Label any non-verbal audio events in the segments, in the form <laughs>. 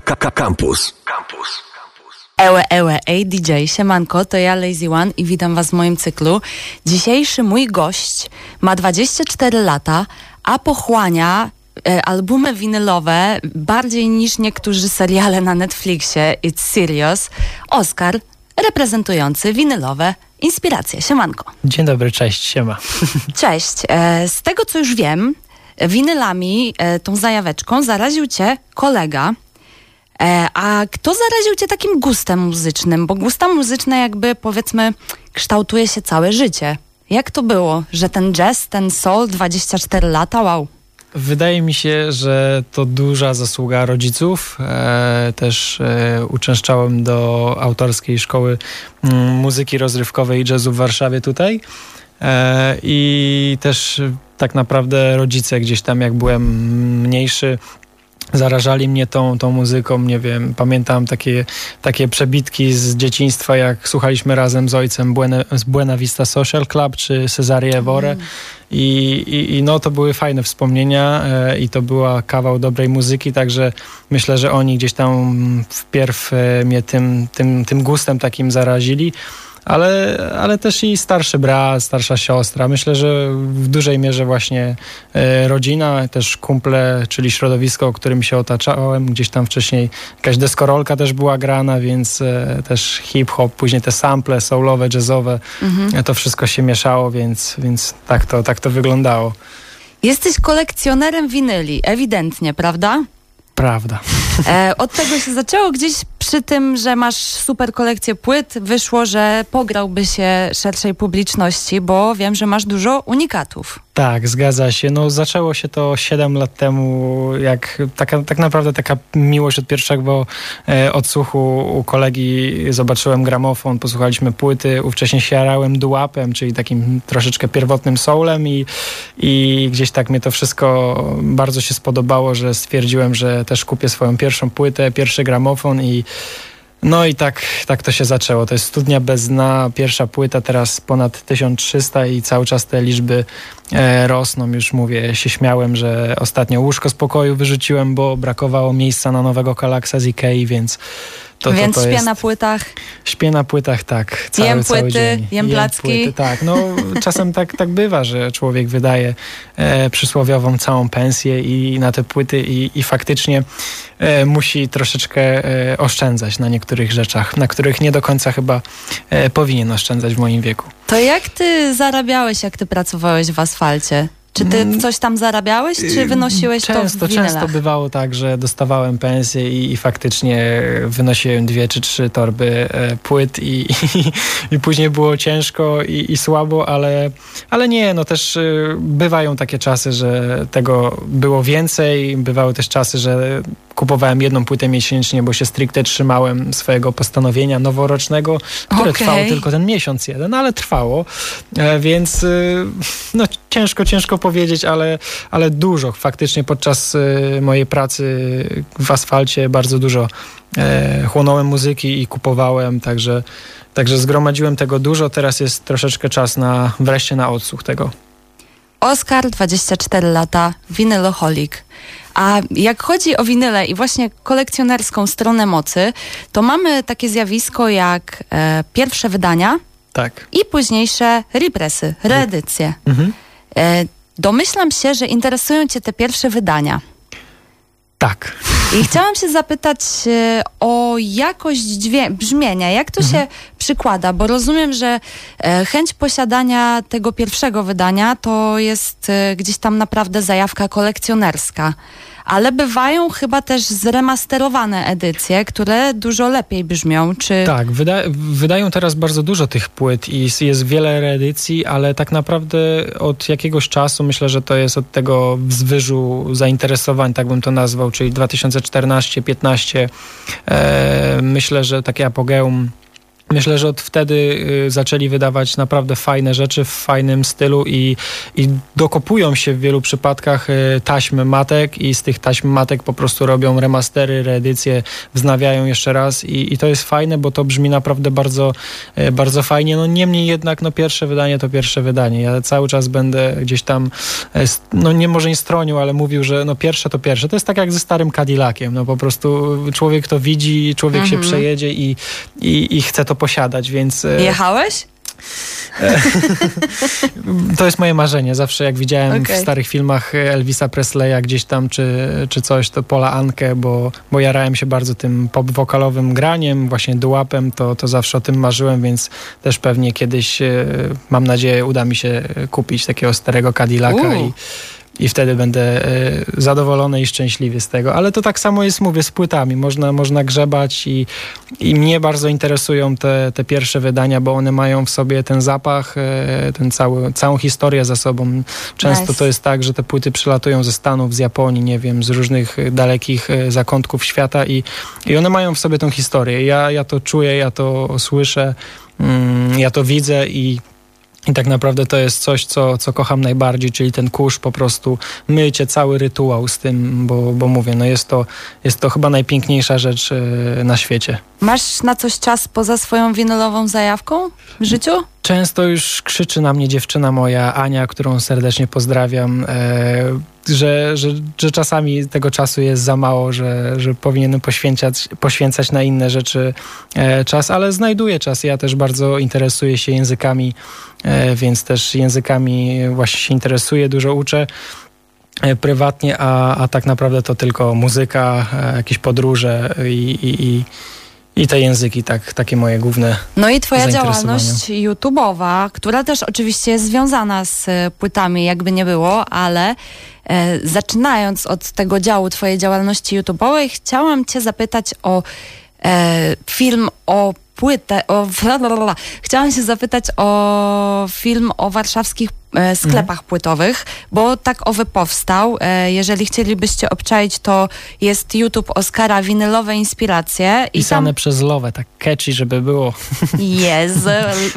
Campus. Campus. Ełe, ełe, ej DJ, siemanko, to ja Lazy One i witam was w moim cyklu. Dzisiejszy mój gość ma 24 lata, a pochłania e, albumy winylowe bardziej niż niektórzy seriale na Netflixie It's Serious. Oscar, reprezentujący winylowe inspiracje. Siemanko. Dzień dobry, cześć, siema. <laughs> Cześć. E, z tego co już wiem, winylami, e, tą zajaweczką zaraził cię kolega. E, a kto zaraził cię takim gustem muzycznym? Bo gusta muzyczne jakby powiedzmy kształtuje się całe życie. Jak to było, że ten jazz, ten soul, 24 lata, wow. Wydaje mi się, że to duża zasługa rodziców. E, też e, uczęszczałem do autorskiej szkoły m, muzyki rozrywkowej i jazzu w Warszawie tutaj. E, I też e, tak naprawdę rodzice gdzieś tam, jak byłem mniejszy, zarażali mnie tą, tą muzyką, nie wiem, pamiętam takie, takie przebitki z dzieciństwa, jak słuchaliśmy razem z ojcem Buena, z Buena Vista Social Club czy Cesarie Evore mm. I, i, I, no to były fajne wspomnienia e, i to była kawał dobrej muzyki, także myślę, że oni gdzieś tam wpierw e, mnie tym, tym, tym gustem takim zarazili ale, ale też i starszy brat, starsza siostra. Myślę, że w dużej mierze właśnie e, rodzina, też kumple, czyli środowisko, którym się otaczałem. Gdzieś tam wcześniej jakaś deskorolka też była grana, więc e, też hip-hop, później te sample soulowe, jazzowe, mhm. to wszystko się mieszało, więc, więc tak, to, tak to wyglądało. Jesteś kolekcjonerem winyli, ewidentnie, prawda? Prawda. E, od tego się zaczęło gdzieś przy tym, że masz super kolekcję płyt, wyszło, że pograłby się szerszej publiczności, bo wiem, że masz dużo unikatów. Tak, zgadza się. No, zaczęło się to 7 lat temu, jak taka, tak naprawdę taka miłość od pierwszego e, odsłuchu u kolegi zobaczyłem gramofon, posłuchaliśmy płyty, ówcześnie się jarałem dułapem, czyli takim troszeczkę pierwotnym soulem i, i gdzieś tak mnie to wszystko bardzo się spodobało, że stwierdziłem, że też kupię swoją pierwszą płytę, pierwszy gramofon i no i tak, tak to się zaczęło. To jest Studnia bez dna, pierwsza płyta, teraz ponad 1300 i cały czas te liczby e, rosną. Już mówię, się śmiałem, że ostatnio łóżko z pokoju wyrzuciłem, bo brakowało miejsca na nowego Kalaksa z Ikei, więc to, Więc to, to śpię na płytach. Śpię na płytach, tak. Cały, jem płyty, dzień. jem placki. Płyty, tak, no <laughs> czasem tak, tak bywa, że człowiek wydaje e, przysłowiową całą pensję i na te płyty i, i faktycznie e, musi troszeczkę e, oszczędzać na niektórych rzeczach, na których nie do końca chyba e, powinien oszczędzać w moim wieku. To jak ty zarabiałeś, jak ty pracowałeś w asfalcie? Czy ty mm. coś tam zarabiałeś, czy wynosiłeś często, to w Często bywało tak, że dostawałem pensję i, i faktycznie wynosiłem dwie czy trzy torby e, płyt i, i, <laughs> i, później było ciężko i, słabo, ale, ale nie, no też e, bywają takie czasy, że tego było więcej, bywały też czasy, że kupowałem jedną płytę miesięcznie, bo się stricte trzymałem swojego postanowienia noworocznego, które okay. trwało tylko ten miesiąc jeden, ale trwało, e, więc e, no ciężko, ciężko powiedzieć, ale, ale dużo faktycznie podczas e, mojej pracy w asfalcie bardzo dużo chłonąłem muzyki i kupowałem, także, także zgromadziłem tego dużo, teraz jest troszeczkę czas na wreszcie na odsłuch tego. Oskar, 24 lata, winyloholik. A jak chodzi o winyle i właśnie kolekcjonerską stronę mocy, to mamy takie zjawisko jak e, pierwsze wydania tak. i późniejsze represy, reedycje. Mhm. E, domyślam się, że interesują Cię te pierwsze wydania. Tak. I chciałam się zapytać e, o jakość brzmienia, jak to mhm. się przykłada, bo rozumiem, że e, chęć posiadania tego pierwszego wydania to jest e, gdzieś tam naprawdę zajawka kolekcjonerska ale bywają chyba też zremasterowane edycje, które dużo lepiej brzmią. Czy... Tak, wyda wydają teraz bardzo dużo tych płyt i jest wiele reedycji, ale tak naprawdę od jakiegoś czasu, myślę, że to jest od tego wzwyżu zainteresowań, tak bym to nazwał, czyli 2014-15, e, myślę, że takie apogeum Myślę, że od wtedy y, zaczęli wydawać naprawdę fajne rzeczy w fajnym stylu i, i dokopują się w wielu przypadkach y, taśmy matek i z tych taśm matek po prostu robią remastery, reedycje, wznawiają jeszcze raz i, i to jest fajne, bo to brzmi naprawdę bardzo, y, bardzo fajnie. No niemniej jednak no pierwsze wydanie to pierwsze wydanie. Ja cały czas będę gdzieś tam, no nie może nie stronił, ale mówił, że no pierwsze to pierwsze. To jest tak jak ze starym Cadillaciem. No po prostu człowiek to widzi, człowiek mhm. się przejedzie i, i, i chce to posiadać, więc... E, Jechałeś? <laughs> to jest moje marzenie. Zawsze jak widziałem okay. w starych filmach Elvisa Presleya gdzieś tam czy, czy coś, to Pola Ankę, bo, bo jarałem się bardzo tym pop-wokalowym graniem, właśnie dułapem, to, to zawsze o tym marzyłem, więc też pewnie kiedyś, e, mam nadzieję, uda mi się kupić takiego starego Cadillaca i i wtedy będę e, zadowolony i szczęśliwy z tego. Ale to tak samo jest, mówię, z płytami. Można, można grzebać i, i mnie bardzo interesują te, te pierwsze wydania, bo one mają w sobie ten zapach, e, ten cały, całą historię za sobą. Często nice. to jest tak, że te płyty przylatują ze Stanów, z Japonii, nie wiem, z różnych dalekich e, zakątków świata i, i one mają w sobie tą historię. Ja, ja to czuję, ja to słyszę, mm, ja to widzę i i tak naprawdę to jest coś, co, co kocham najbardziej, czyli ten kurz, po prostu mycie, cały rytuał z tym, bo, bo mówię, no jest to, jest to chyba najpiękniejsza rzecz e, na świecie. Masz na coś czas poza swoją winylową zajawką w życiu? Często już krzyczy na mnie dziewczyna moja, Ania, którą serdecznie pozdrawiam, e, że, że, że czasami tego czasu jest za mało, że, że powinienem poświęcać, poświęcać na inne rzeczy e, czas, ale znajduję czas. Ja też bardzo interesuję się językami, e, więc też językami właśnie się interesuję, dużo uczę prywatnie, a, a tak naprawdę to tylko muzyka, jakieś podróże i, i, i i te języki, tak, takie moje główne. No i twoja działalność YouTube'owa, która też oczywiście jest związana z e, płytami, jakby nie było, ale e, zaczynając od tego działu twojej działalności YouTube'owej, chciałam cię zapytać o e, film o płytę, o, <laughs> chciałam się zapytać o film o warszawskich sklepach mhm. płytowych, bo tak owy powstał. E, jeżeli chcielibyście obczaić, to jest YouTube Oscara winylowe inspiracje. I Pisane tam... przez Love, tak catchy, żeby było. <laughs> Yes,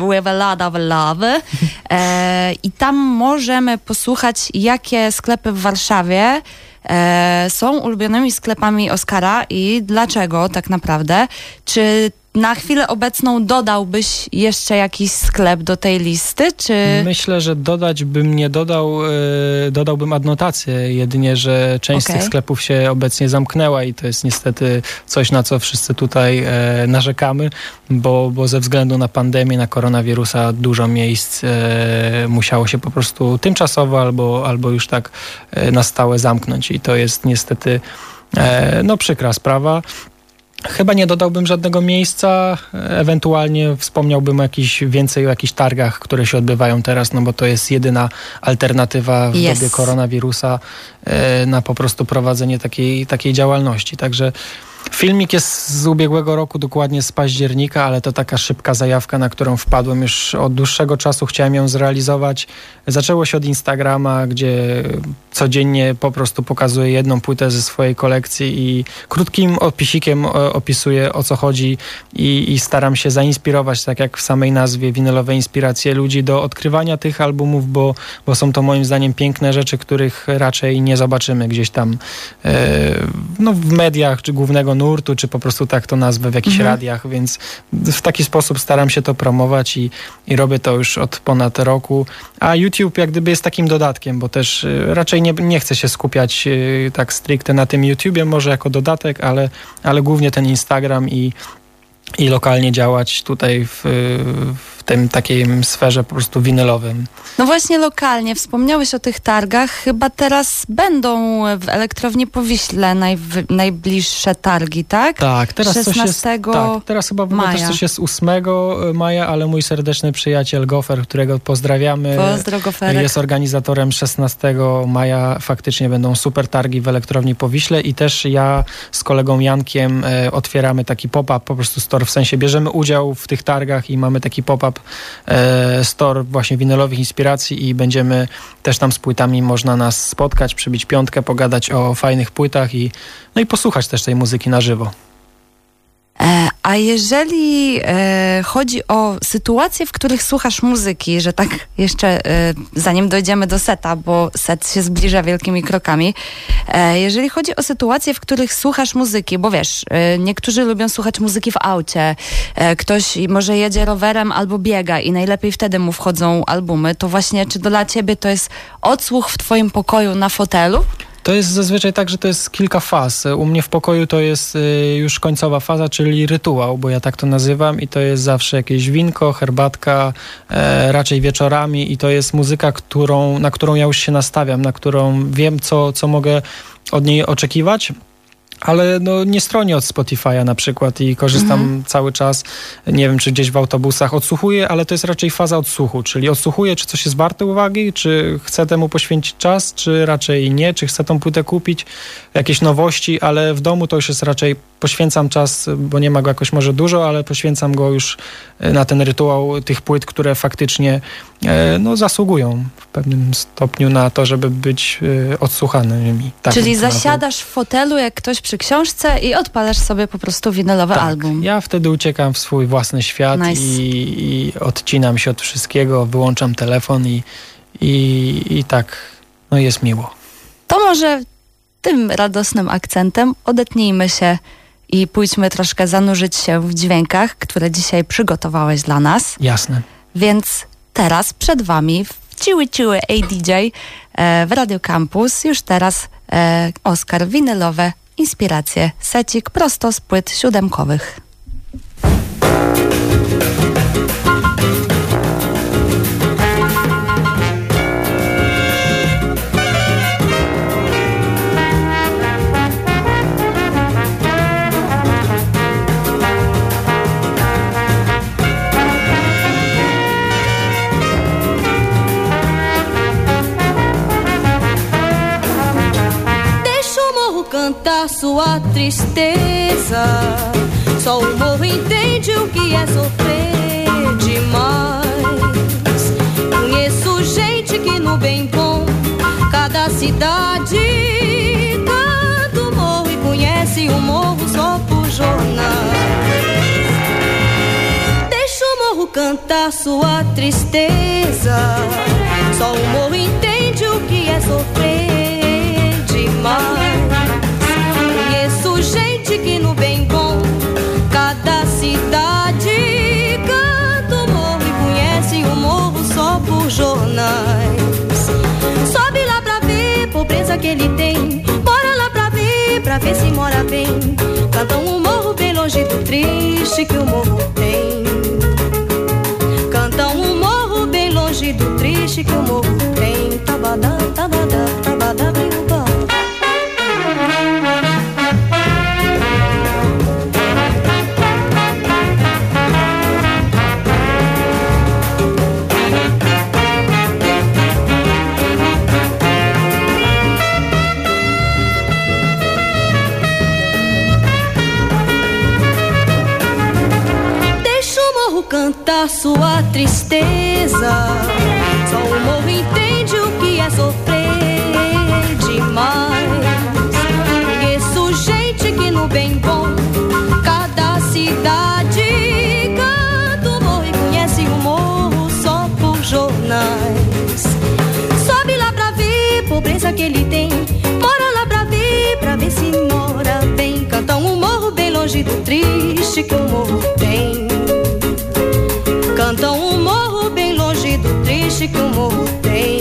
with a lot of love. E, I tam możemy posłuchać, jakie sklepy w Warszawie e, są ulubionymi sklepami Oscara i dlaczego tak naprawdę. Czy na chwilę obecną dodałbyś jeszcze jakiś sklep do tej listy, czy... Myślę, że dodać bym nie dodał, yy, dodałbym adnotację, jedynie, że część okay. z tych sklepów się obecnie zamknęła i to jest niestety coś, na co wszyscy tutaj yy, narzekamy, bo, bo ze względu na pandemię, na koronawirusa dużo miejsc yy, musiało się po prostu tymczasowo albo, albo już tak na stałe zamknąć i to jest niestety no przykra sprawa. Chyba nie dodałbym żadnego miejsca, ewentualnie wspomniałbym o jakiś, więcej o jakichś targach, które się odbywają teraz, no bo to jest jedyna alternatywa w yes. dobie koronawirusa e, na po prostu prowadzenie takiej, takiej działalności. Także Filmik jest z ubiegłego roku, dokładnie z października, ale to taka szybka zajawka, na którą wpadłem już od dłuższego czasu. Chciałem ją zrealizować. Zaczęło się od Instagrama, gdzie codziennie po prostu pokazuję jedną płytę ze swojej kolekcji i krótkim opisikiem opisuję o co chodzi i, i staram się zainspirować, tak jak w samej nazwie, winylowe inspiracje ludzi do odkrywania tych albumów, bo, bo są to moim zdaniem piękne rzeczy, których raczej nie zobaczymy gdzieś tam e, no, w mediach czy głównego nurtu, czy po prostu tak to nazwę w jakichś mhm. radiach, więc w taki sposób staram się to promować i, i robię to już od ponad roku. A YouTube jak gdyby jest takim dodatkiem, bo też y, raczej nie, nie chcę się skupiać y, tak stricte na tym YouTubie, może jako dodatek, ale, ale głównie ten Instagram i, i lokalnie działać tutaj w, w w tym takiej sferze po prostu winylowym. No właśnie lokalnie, wspomniałeś o tych targach, chyba teraz będą w Elektrowni Powiśle najbliższe targi, tak? Tak, teraz 16 coś jest, tak, teraz chyba maja. też coś jest 8 maja, ale mój serdeczny przyjaciel Gofer, którego pozdrawiamy, Pozdro, jest organizatorem 16 maja, faktycznie będą super targi w Elektrowni Powiśle i też ja z kolegą Jankiem e, otwieramy taki pop-up, po prostu store, w sensie bierzemy udział w tych targach i mamy taki pop-up e, store właśnie winylowych inspiracji i będziemy też tam z płytami można nas spotkać, przybić piątkę, pogadać o fajnych płytach i, no i posłuchać też tej muzyki na żywo. E, a jeżeli e, chodzi o sytuacje, w których słuchasz muzyki, że tak jeszcze e, zanim dojdziemy do seta, bo set się zbliża wielkimi krokami, jeżeli chodzi o sytuacje, w których słuchasz muzyki, bo wiesz, niektórzy lubią słuchać muzyki w aucie, ktoś może jedzie rowerem albo biega i najlepiej wtedy mu wchodzą albumy, to właśnie czy dla ciebie to jest odsłuch w twoim pokoju na fotelu? To jest zazwyczaj tak, że to jest kilka faz. U mnie w pokoju to jest y, już końcowa faza, czyli rytuał, bo ja tak to nazywam i to jest zawsze jakieś winko, herbatka, e, raczej wieczorami i to jest muzyka, którą, na którą ja już się nastawiam, na którą wiem, co, co mogę od niej oczekiwać ale no, nie stronię od Spotify'a na przykład i korzystam mhm. cały czas, nie wiem, czy gdzieś w autobusach odsłuchuję, ale to jest raczej faza odsłuchu, czyli odsłuchuję, czy coś jest warte uwagi, czy chcę temu poświęcić czas, czy raczej nie, czy chcę tą płytę kupić, jakieś nowości, ale w domu to już jest raczej poświęcam czas, bo nie ma go jakoś może dużo, ale poświęcam go już na ten rytuał tych płyt, które faktycznie no, zasługują w pewnym stopniu na to, żeby być e, odsłuchanymi. Tak Czyli zasiadasz w fotelu jak ktoś przy książce i odpalasz sobie po prostu winylowy tak, album. Ja wtedy uciekam w swój własny świat nice. i, i, odcinam się od wszystkiego, wyłączam telefon i, i, i tak no jest miło. To może tym radosnym akcentem odetnijmy się i pójdźmy troszkę zanurzyć się w dźwiękach, które dzisiaj przygotowałeś dla nas. Jasne. Więc teraz przed Wami w Ciły Ciły ADJ e, w Radio Campus już teraz e, Oscar winylowe inspiracje secik prosto z płyt siódemkowych. Cantar sua tristeza. Só o morro entende o que é sofrer demais. Conheço gente que no bem bom, cada cidade canta o morro e conhece o morro só por jornal. Deixa o morro cantar sua tristeza. Só o morro entende o que é sofrer Sobe lá pra ver pobreza que ele tem. Bora lá pra ver, pra ver se mora bem. Cantam um morro bem longe do triste que o morro tem. Cantam um morro bem longe do triste que o morro tem. Tabadá, tabadá, tabadá, bem sua tristeza. Só o morro entende o que é sofrer demais. Conheço gente que no bem bom, cada cidade canta o morro e conhece o morro só por jornais. Sobe lá pra ver pobreza que ele tem. Bora lá pra ver, pra ver se mora bem. Cantam um morro bem longe do triste que o morro tem. Cantam um morro bem longe do triste que o morro tem.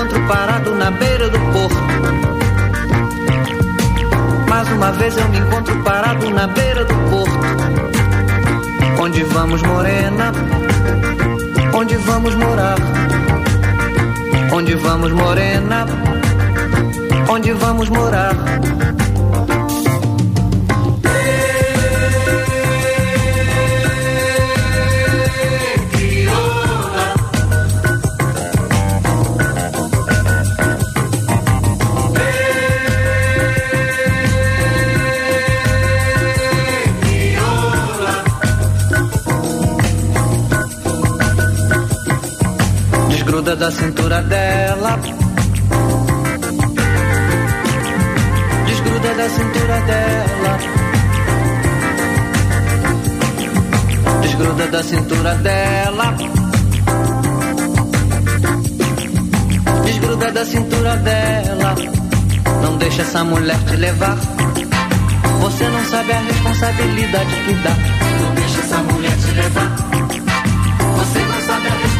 encontro parado na beira do porto. Mais uma vez eu me encontro parado na beira do porto. Onde vamos, morena? Onde vamos morar? Onde vamos, morena? Onde vamos morar? Da cintura dela. Desgruda da cintura dela. Desgruda da cintura dela. Desgruda da cintura dela. Não deixa essa mulher te levar. Você não sabe a responsabilidade que dá. Não deixa essa mulher te levar. Você não sabe a responsabilidade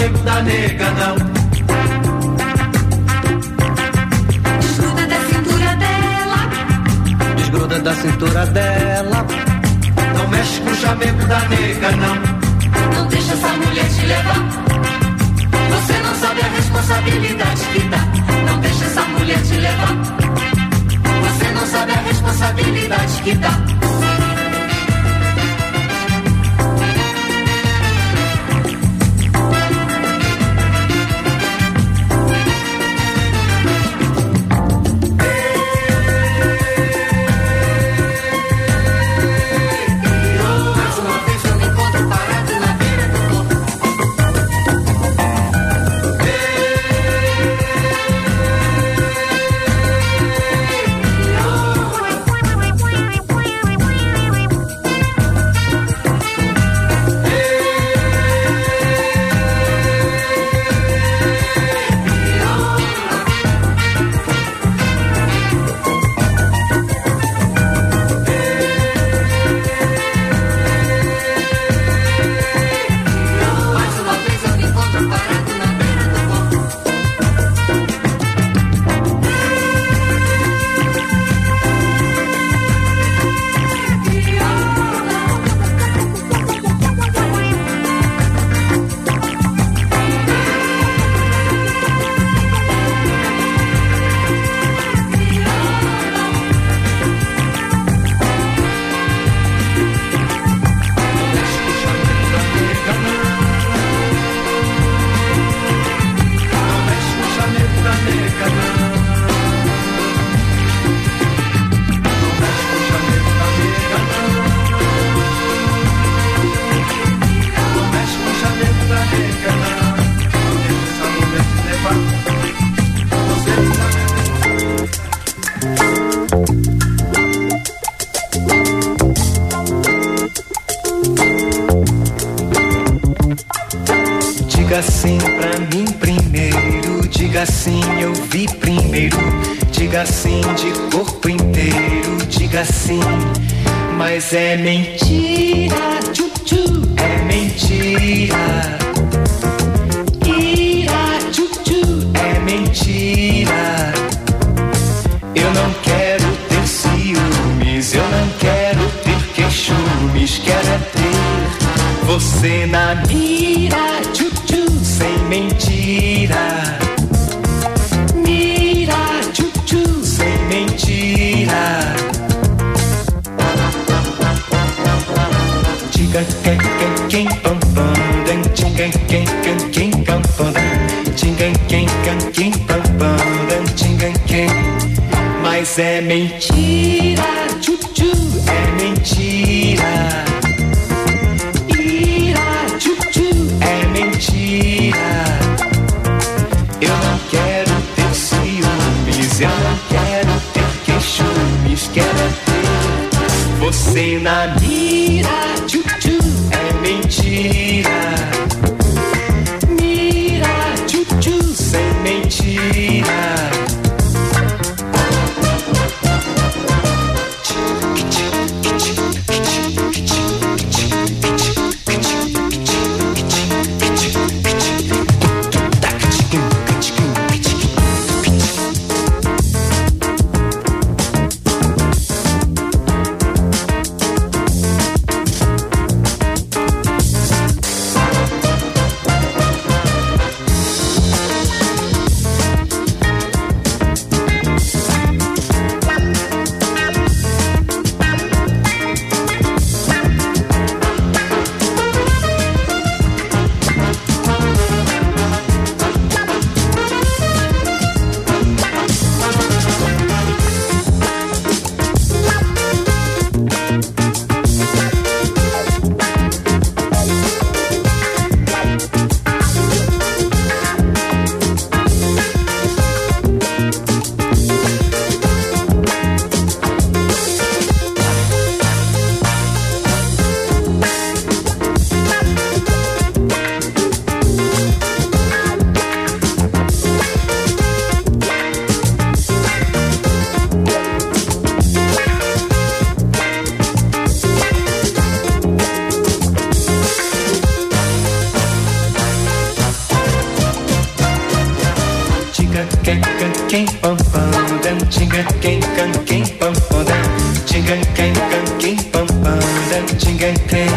mexe com o chamego da nega, não. Desgruda da cintura dela. Desgruda da cintura dela. Não mexe com o chamego da nega, não. Não deixa essa mulher te levar. Você não sabe a responsabilidade que dá. Não deixa essa mulher te levar. Você não sabe a responsabilidade que dá. Diga sim de corpo inteiro, diga sim, mas é mentira. quem, quem, quem, quem, quem, Mas é mentira, tchu-tchu, é mentira. Ira, tchu-tchu, é mentira. Eu não quero ter ciúmes, eu não quero ter queixumes, quero ter você na mira, tchu-tchu, é mentira. te tem.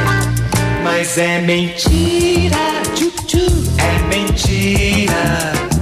Mas é mentira, tchu, tchu. é mentira.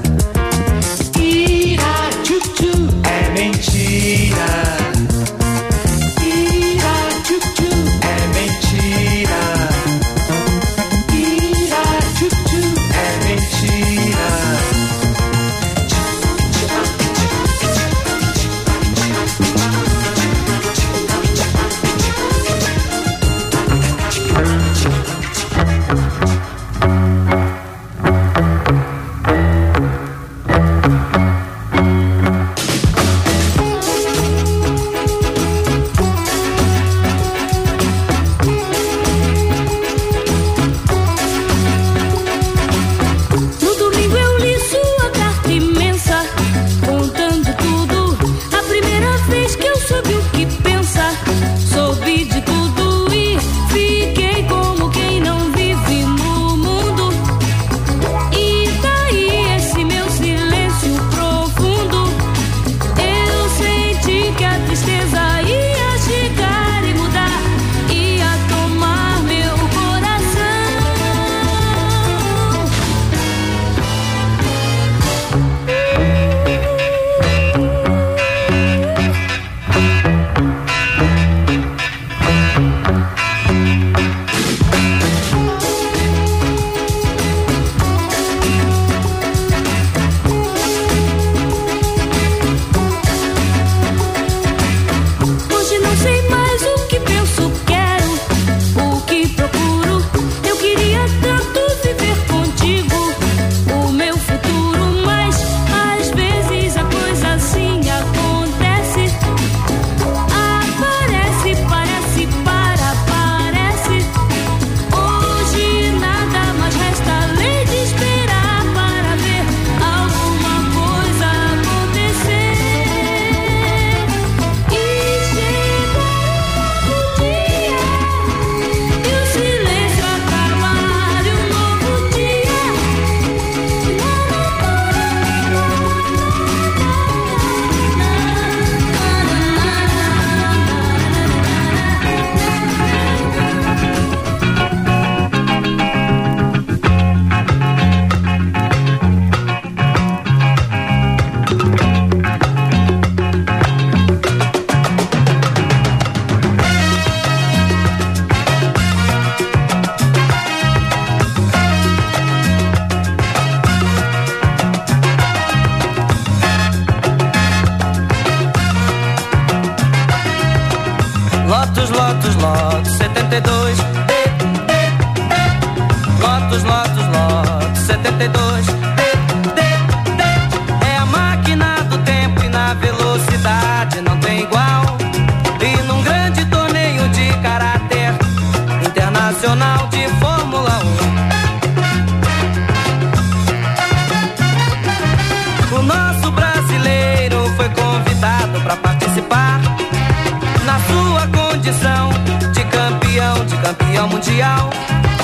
Mundial.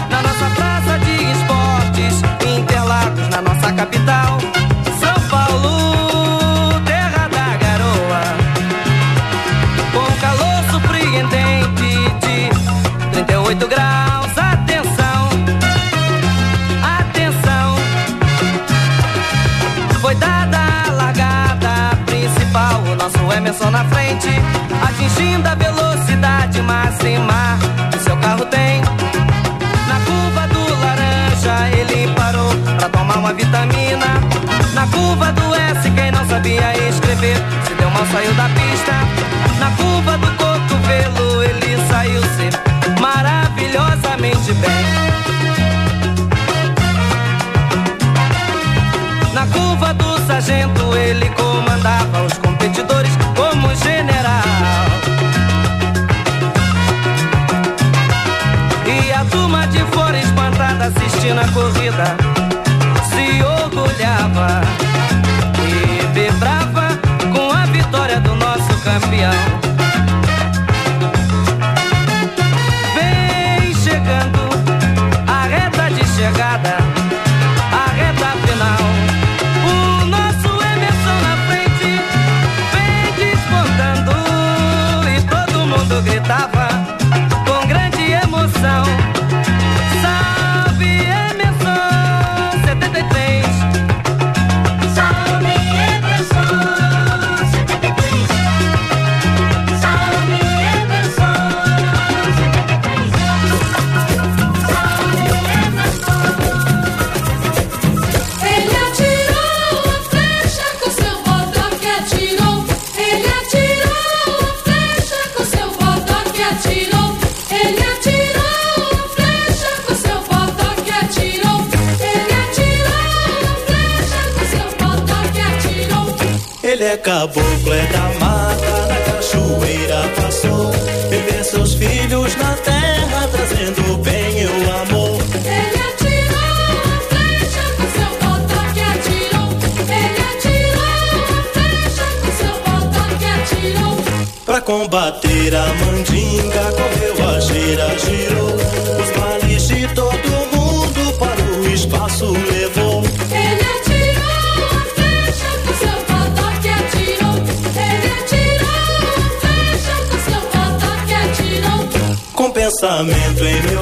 Na nossa praça de esportes, Interlagos, na nossa capital, São Paulo, terra da garoa. Com calor surpreendente de 38 graus. Atenção, atenção. Foi dada a largada principal, o nosso Emerson na frente, atingindo a velocidade máxima que seu carro tem. Ele parou pra tomar uma vitamina. Na curva do S quem não sabia escrever se deu mal saiu da pista. Na curva do cotovelo ele saiu se maravilhosamente bem. Na curva do sargento ele comandava os competidores assistindo a corrida se orgulhava e vibrava com a vitória do nosso campeão. Vem chegando a reta de chegada, a reta final. O nosso Emerson na frente vem despontando e todo mundo gritava a mandinga, correu a gira, girou. Os males de todo mundo para o espaço levou. Ele atirou a flecha com seu bodoque atirou. Ele atirou a flecha com seu bodoque atirou. Com pensamento em meu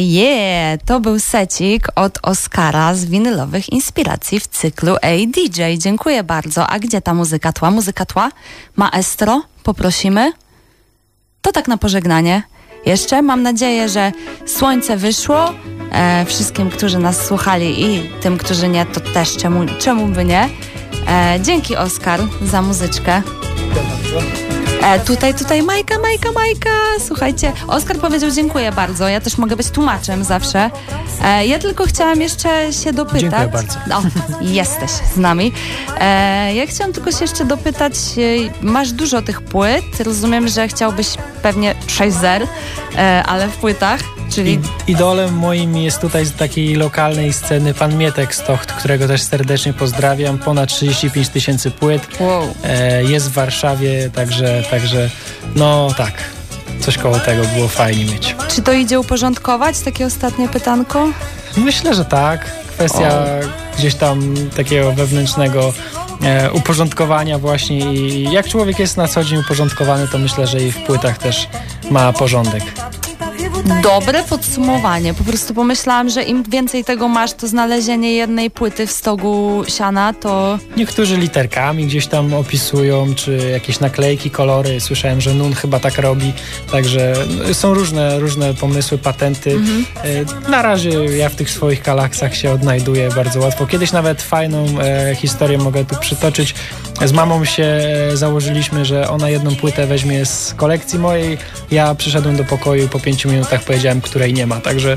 Je, to był secik od Oskara z winylowych inspiracji w cyklu ADJ. Dziękuję bardzo. A gdzie ta muzyka tła? Muzyka tła? Maestro? Poprosimy? To tak na pożegnanie. Jeszcze mam nadzieję, że słońce wyszło. E, wszystkim, którzy nas słuchali i tym, którzy nie, to też czemu, czemu by nie. E, dzięki Oskar za muzyczkę. E, tutaj, tutaj Majka, Majka, Majka. Słuchajcie, Oskar powiedział dziękuję bardzo. Ja też mogę być tłumaczem zawsze. E, ja tylko chciałam jeszcze się dopytać. Dziękuję bardzo. O, jesteś z nami. E, ja chciałam tylko się jeszcze dopytać, e, masz dużo tych płyt. Rozumiem, że chciałbyś pewnie 6 zer, e, ale w płytach, czyli... Idolem moim jest tutaj z takiej lokalnej sceny pan Mietek Stocht, którego też serdecznie pozdrawiam. Ponad 35 tysięcy płyt. Wow. E, jest w Warszawie, także, także no tak, coś koło tego było fajnie mieć. Czy to idzie uporządkować? Takie ostatnie pytanko. Myślę, że tak. Kwestia gdzieś tam takiego wewnętrznego e, uporządkowania właśnie i jak człowiek jest na co dzień uporządkowany, to myślę, że i w płytach też ma porządek. Dobre podsumowanie. Po prostu pomyślałam, że im więcej tego masz, to znalezienie jednej płyty w stogu siana, to Niektórzy literkami gdzieś tam opisują, czy jakieś naklejki, kolory. Słyszałem, że Nun chyba tak robi, także no, są różne, różne pomysły, patenty. E, Na razie ja w tych swoich galaksach się odnajduję bardzo łatwo. Kiedyś nawet fajną e, historię mogę tu przytoczyć. Z mamą się e, założyliśmy, że ona jedną płytę weźmie z kolekcji mojej. Ja przyszedłem do pokoju po pięciu minutach powiedziałem, której nie ma, także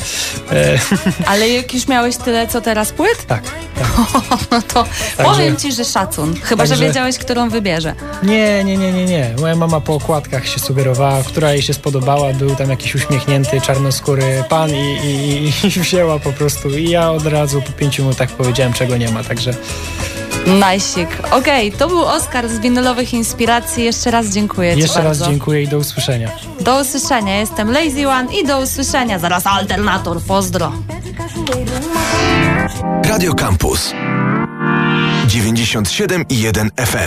e, <laughs> Ale jak już miałeś tyle, co teraz płyt? tak. tak. <laughs> No to powiem ci, że szacun. Chyba, że Także- wiedziałeś, którą wybierze. Nie, nie, nie, nie, nie. Moja mama po okładkach się sugerowała, która jej się spodobała. Był tam jakiś uśmiechnięty, czarnoskóry pan i, i, i <laughs> wzięła po prostu. I ja od razu po pięciu minutach powiedziałem, czego nie ma, także Najsik. Okej, to był Oskar z winylowych inspiracji. Jeszcze raz dziękuję ci jeszcze raz bardzo. dziękuję i do usłyszenia. Do usłyszenia. Jestem Lazy One i do usłyszenia. Zaraz Alternator. Pozdro. Radio Campus 97 i 1 FM.